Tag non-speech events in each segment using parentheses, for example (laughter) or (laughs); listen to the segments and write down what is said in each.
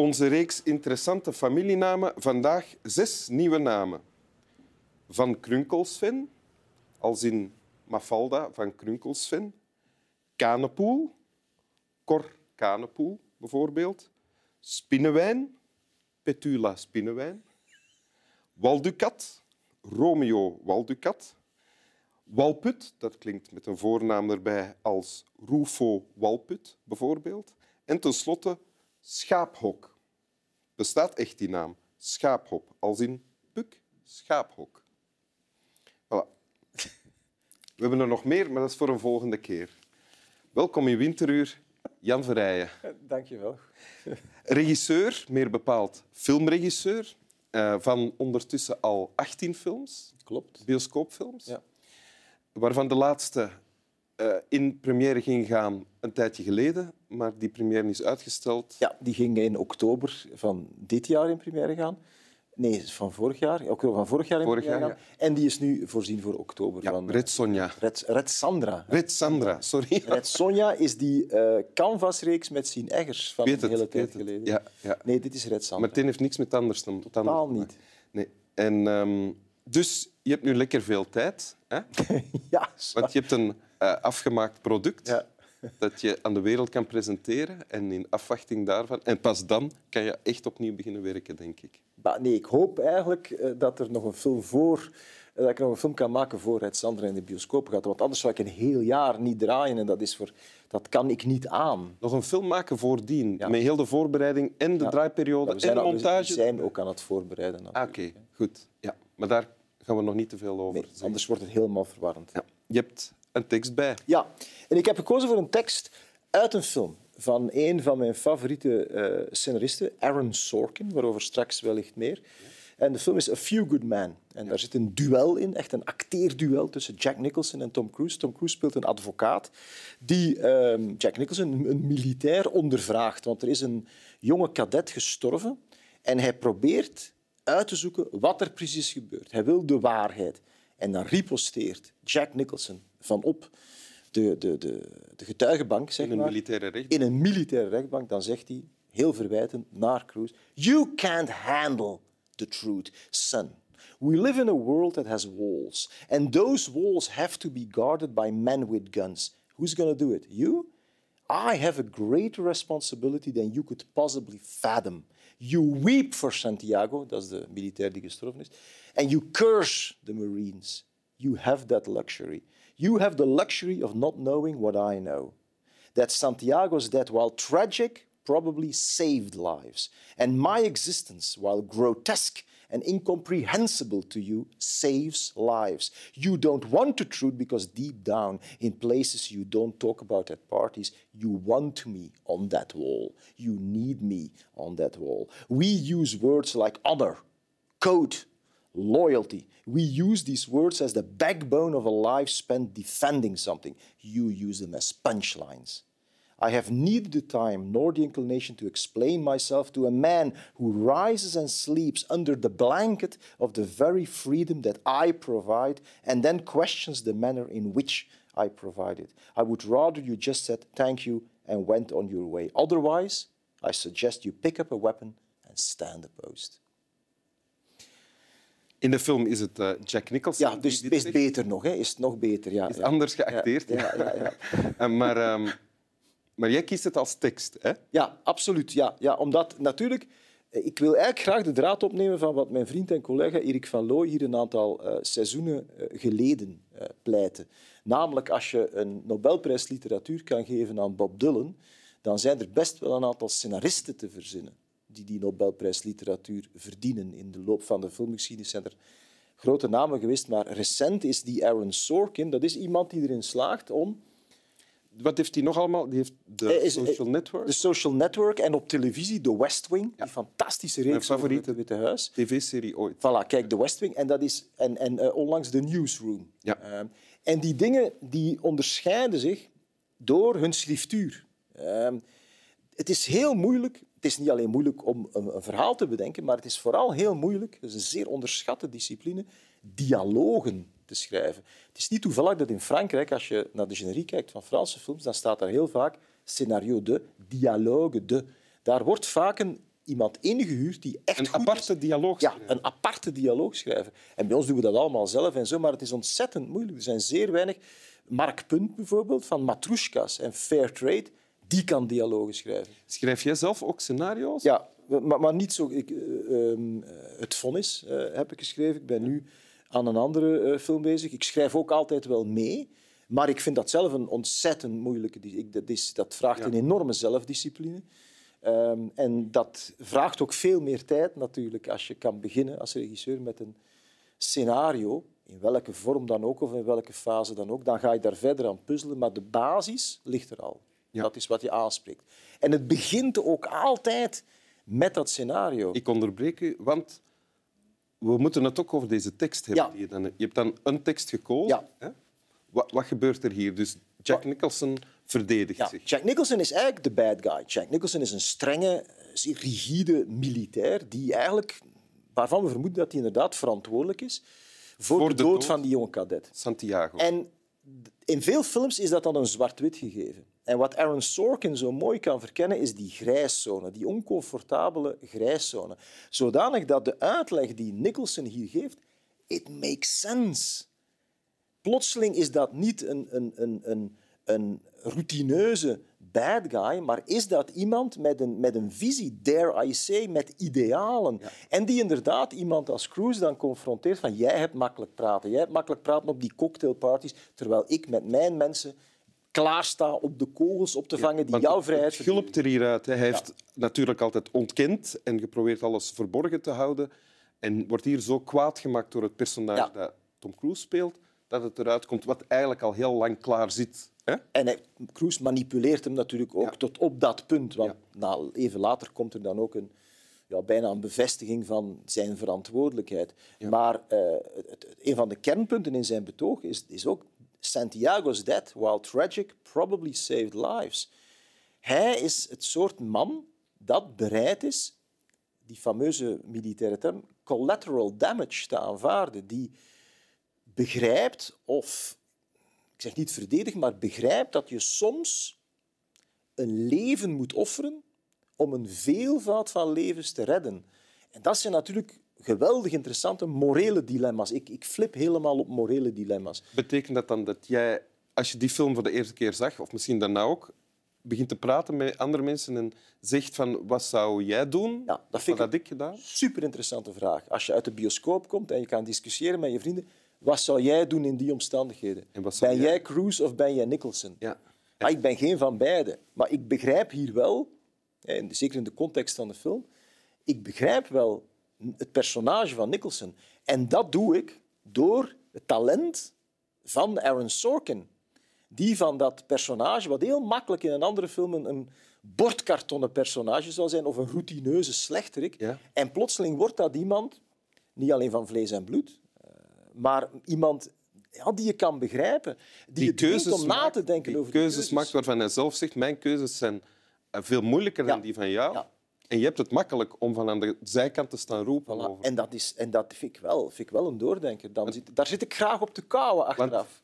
Onze reeks interessante familienamen vandaag zes nieuwe namen. Van Krunkelsven, als in Mafalda van Krunkelsven. Kanepoel, Cor Kanepoel bijvoorbeeld. Spinnewijn, Petula Spinnewijn. Walducat, Romeo Walducat. Walput, dat klinkt met een voornaam erbij als Rufo Walput bijvoorbeeld. En tenslotte Schaaphok. Bestaat echt die naam? Schaaphok, als in puk, schaaphok. Voilà. We hebben er nog meer, maar dat is voor een volgende keer. Welkom in Winteruur, Jan Verrijen. Dank je wel. Regisseur, meer bepaald filmregisseur, eh, van ondertussen al 18 films, Klopt. bioscoopfilms, Ja. waarvan de laatste eh, in première ging gaan een tijdje geleden, maar die première is uitgesteld. Ja, die ging in oktober van dit jaar in première gaan. Nee, van vorig jaar. Oktober van vorig jaar in Vorig première jaar, gaan. En die is nu voorzien voor oktober Ja, van... eh, Red Sonja. Red, Red Sandra. Red Sandra, sorry. (laughs) Red Sonja is die eh Canvas-reeks met Sien Eggers van een hele tijd geleden. Ja, ja. Nee, dit is Red Maar Sandra. het een heeft niks met anders Totaal maken. niet. Nee. En, ehm, dus je hebt nu lekker veel tijd. Hè? (laughs) ja, zwaar. Want je hebt een eh, afgemaakt product Ja. (laughs) dat je aan de wereld kan presenteren. En in afwachting daarvan... En pas dan kan je echt opnieuw beginnen werken, denk ik. Maar nee, ik hoop eigenlijk eh, dat er nog een film voor eh, dat ik nog een film kan maken voor Red Sandra in de bioscoop gaat. Want anders zou ik een heel jaar niet draaien en dat, is voor, dat kan ik niet aan. Nog een film maken voordien, Ja. met heel de voorbereiding en de Ja. draaiperiode en de montage. We zijn ook aan het voorbereiden. Ah. Oké, goed. Ja. Maar daar gaan we nog niet te veel over Nee, anders wordt het helemaal verwarrend. Je hebt een tekst bij. Ja, en ik heb gekozen voor een tekst uit een film van een van mijn favoriete eh, scenaristen, Aaron Sorkin, waarover straks wellicht meer. En de film is A Few Good Men. En daar zit een duel in, echt een acteerduel tussen Jack Nicholson en Tom Cruise. Tom Cruise speelt een advocaat die ehm, Jack Nicholson, een, militair, ondervraagt. Want er is een jonge kadet gestorven en hij probeert uit te zoeken wat er precies gebeurt. Hij wil de waarheid. En dan riposteert Jack Nicholson van op de, de, de, de getuigenbank, zeg In een maar, militaire recht. in een militaire rechtbank, dan zegt hij, heel verwijtend, naar Cruise, You can't handle the truth, son. We live in a world that has walls, and those walls have to be guarded by men with guns. Who's going to do it? You? I have a greater responsibility than you could possibly fathom. You weep for Santiago, de militair die gestorven is, and you curse the Marines. You have that luxury. You have the luxury of not knowing what I know. That Santiago's death, while tragic, probably saved lives. And my existence, while grotesque and incomprehensible to you, saves lives. You don't want the truth because deep down, in places you don't talk about at parties, you want me on that wall. You need me on that wall. We use words like honor, code, loyalty. We use these words as the backbone of a life spent defending something. You use them as punchlines. I have neither the time nor the inclination to explain myself to a man who rises and sleeps under the blanket of the very freedom that I provide and then questions the manner in which I provide it. I would rather you just said thank you and went on your way. Otherwise, I suggest you pick up a weapon and stand post. In de film is het eh, Jack Nicholson. Ja, dus dit is beter nog. Hè? Is het nog beter, ja. Is ja. anders geacteerd. Ja, ja, ja, ja. (laughs) Eh, maar, ehm, maar jij kiest het als tekst, hè? Ja, absoluut. Ja, ja, omdat natuurlijk... eh, Ik wil eigenlijk graag de draad opnemen van wat mijn vriend en collega Erik van Looy hier een aantal eh, seizoenen eh, geleden eh, pleitte. Namelijk, als je een Nobelprijs literatuur kan geven aan Bob Dylan, dan zijn er best wel een aantal scenaristen te verzinnen die die Nobelprijs literatuur verdienen. In de loop van de filmgeschiedenis zijn er grote namen geweest, maar recent is die Aaron Sorkin. Dat is iemand die erin slaagt om Wat heeft hij nog allemaal? Die heeft de is- Social Network, de Social Network en op televisie The West Wing, die fantastische reeks Mijn favoriete. het Witte Huis. tv-serie ooit. Voilà, kijk, The West Wing en, dat is, en, en eh, onlangs The Newsroom. Ja. Ehm, en die dingen die onderscheiden zich door hun schriftuur. Ehm, het is heel moeilijk. Het is niet alleen moeilijk om een, een verhaal te bedenken, maar het is vooral heel moeilijk, dat is een zeer onderschatte discipline, dialogen te schrijven. Het is niet toevallig dat in Frankrijk, als je naar de generiek kijkt van Franse films, dan staat daar heel vaak scénario de, dialogue de. Daar wordt vaak een, iemand ingehuurd die echt Een aparte dialoog. ja, een aparte dialoog schrijven. En bij ons doen we dat allemaal zelf en zo, maar het is ontzettend moeilijk. Er zijn zeer weinig. Mark Punt bijvoorbeeld, van Matrushkas en Fairtrade, die kan dialogen schrijven. Schrijf jij zelf ook scenario's? Ja, maar, maar niet zo... Ik, eh, ehm, het Vonnis eh, heb ik geschreven. Ik ben nu aan een andere eh, film bezig. Ik schrijf ook altijd wel mee, maar ik vind dat zelf een ontzettend moeilijke... Ik, dat, is, dat vraagt Ja. een enorme zelfdiscipline. Ehm, en dat vraagt ook veel meer tijd natuurlijk als je kan beginnen als regisseur met een scenario, in welke vorm dan ook of in welke fase dan ook. Dan ga je daar verder aan puzzelen, maar de basis ligt er al. Ja. Dat is wat je aanspreekt. En het begint ook altijd met dat scenario. Ik onderbreek u, want we moeten het ook over deze tekst hebben. Ja. die je, dan, je hebt dan een tekst gekozen. Ja. Hè? Wat, wat gebeurt er hier? Dus Jack Nicholson verdedigt Ja, zich. Jack Nicholson is eigenlijk de bad guy. Jack Nicholson is een strenge, zeer rigide militair die eigenlijk, waarvan we vermoeden dat hij inderdaad verantwoordelijk is voor, Voor de, dood. van die jonge kadet. Santiago. En in veel films is dat dan een zwart-wit gegeven. En wat Aaron Sorkin zo mooi kan verkennen, is die grijszone, die oncomfortabele grijszone. Zodanig dat de uitleg die Nicholson hier geeft, it makes sense. Plotseling is dat niet een, een, een, een, een routineuze bad guy, maar is dat iemand met een, met een visie, dare I say, met idealen. En die inderdaad iemand als Cruise dan confronteert van jij hebt makkelijk praten, jij hebt makkelijk praten op die cocktailparties, terwijl ik met mijn mensen klaarsta op de kogels op te vangen die jouw het vrijheid gulpt er hieruit. Hij heeft natuurlijk altijd ontkend en geprobeerd alles verborgen te houden. En wordt hier zo kwaad gemaakt door het personage dat Tom Cruise speelt, dat het eruit komt wat eigenlijk al heel lang klaar zit. Hè? En hij, Cruise manipuleert hem natuurlijk ook Ja. tot op dat punt. Want Ja. nou, even later komt er dan ook een, ja, bijna een bevestiging van zijn verantwoordelijkheid. Maar eh, het, het- een van de kernpunten in zijn betoog is, is ook Santiago's death, while tragic, probably saved lives. Hij is het soort man dat bereid is, die fameuze militaire term, collateral damage te aanvaarden. Die begrijpt of ik zeg niet verdedig, maar begrijp dat je soms een leven moet offeren om een veelvoud van levens te redden. En dat zijn natuurlijk geweldig interessante morele dilemma's. Ik, ik flip helemaal op morele dilemma's. Betekent dat dan dat jij, als je die film voor de eerste keer zag, of misschien daarna ook, begint te praten met andere mensen en zegt van wat zou jij doen? Ja, dat vind wat ik had ik gedaan? Super interessante vraag. Als je uit de bioscoop komt en je kan discussiëren met je vrienden, wat zou jij doen in die omstandigheden? Ben jij- Cruise of ben jij Nicholson? Ja. Maar ik ben geen van beide. Maar ik begrijp hier wel, zeker in de context van de film, ik begrijp wel het personage van Nicholson. En dat doe ik door het talent van Aaron Sorkin. Die van dat personage, wat heel makkelijk in een andere film een, bordkartonnen personage zou zijn, of een routineuze slechterik. Ja. En plotseling wordt dat iemand, niet alleen van vlees en bloed, maar iemand ja, die je kan begrijpen. Die, Die je keuzes, om na maakt, te denken over keuzes, keuzes. maakt waarvan hij zelf zegt, mijn keuzes zijn eh, veel moeilijker Ja. dan die van jou. Ja. En je hebt het makkelijk om van aan de zijkant te staan roepen. Voilà. Over. En dat, is, en dat vind, ik wel, vind ik wel een doordenker. Dan zit, daar zit ik graag op te kouwen Want achteraf.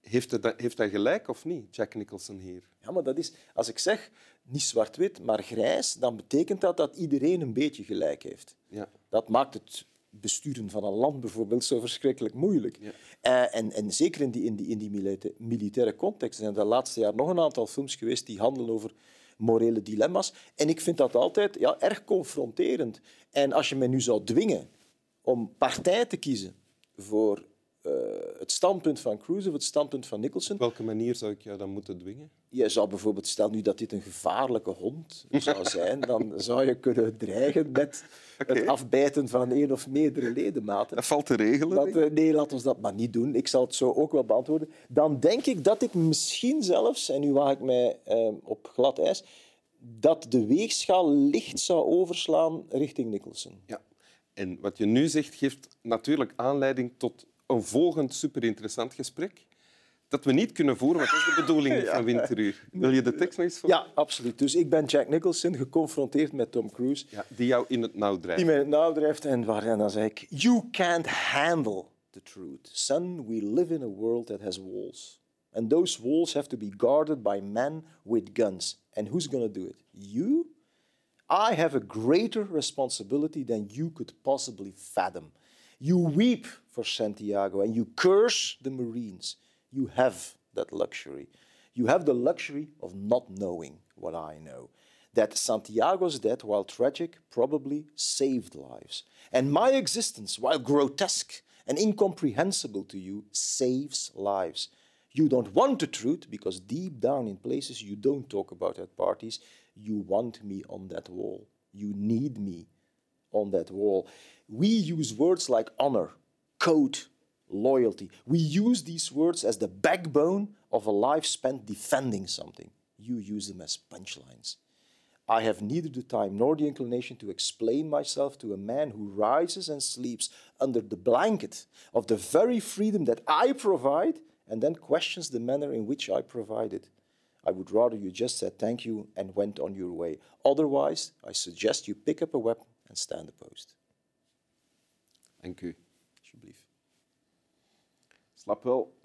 heeft, hij, heeft hij gelijk of niet, Jack Nicholson hier? Ja, maar dat is, als ik zeg niet zwart-wit, maar grijs, dan betekent dat dat iedereen een beetje gelijk heeft. Ja. Dat maakt het besturen van een land bijvoorbeeld zo verschrikkelijk moeilijk. Ja. Eh, en, en zeker in die, in die, in die milita- militaire context zijn er de laatste jaar nog een aantal films geweest die handelen over morele dilemma's. En ik vind dat altijd ja, erg confronterend. En als je mij nu zou dwingen om partij te kiezen voor eh, het standpunt van Cruise of het standpunt van Nicholson, Op welke manier zou ik jou dan moeten dwingen? je zou bijvoorbeeld, stel nu dat dit een gevaarlijke hond zou zijn, dan (laughs) zou je kunnen dreigen met het afbijten van één of meerdere ledematen. Dat valt te regelen. Dat, eh, nee, laat ons dat maar niet doen. Ik zal het zo ook wel beantwoorden. Dan denk ik dat ik misschien zelfs, en nu waag ik mij eh, op glad ijs, dat de weegschaal licht zou overslaan richting Nicholson. Ja. En wat je nu zegt, geeft natuurlijk aanleiding tot een volgend superinteressant gesprek. Dat we niet kunnen voeren, dat is de bedoeling (laughs) van Winteruur. Wil je de tekst nog eens voor? Ja, absoluut. Dus ik ben Jack Nicholson, geconfronteerd met Tom Cruise. Ja, die jou in het nauw drijft. die mij in het nauw drijft. En, waar, en dan zeg ik, you can't handle the truth. Son, we live in a world that has walls. And those walls have to be guarded by men with guns. And who's going to do it? You? I have a greater responsibility than you could possibly fathom. You weep for Santiago and you curse the Marines. You have that luxury. You have the luxury of not knowing what I know. That Santiago's death, while tragic, probably saved lives. And my existence, while grotesque and incomprehensible to you, saves lives. You don't want the truth because deep down in places you don't talk about at parties, you want me on that wall. You need me on that wall. We use words like honor, code, loyalty. We use these words as the backbone of a life spent defending something. You use them as punchlines. I have neither the time nor the inclination to explain myself to a man who rises and sleeps under the blanket of the very freedom that I provide and then questions the manner in which I provide it. I would rather you just said thank you and went on your way. Otherwise, I suggest you pick up a weapon and stand opposed. Dank u. Alsjeblieft. Slap wel.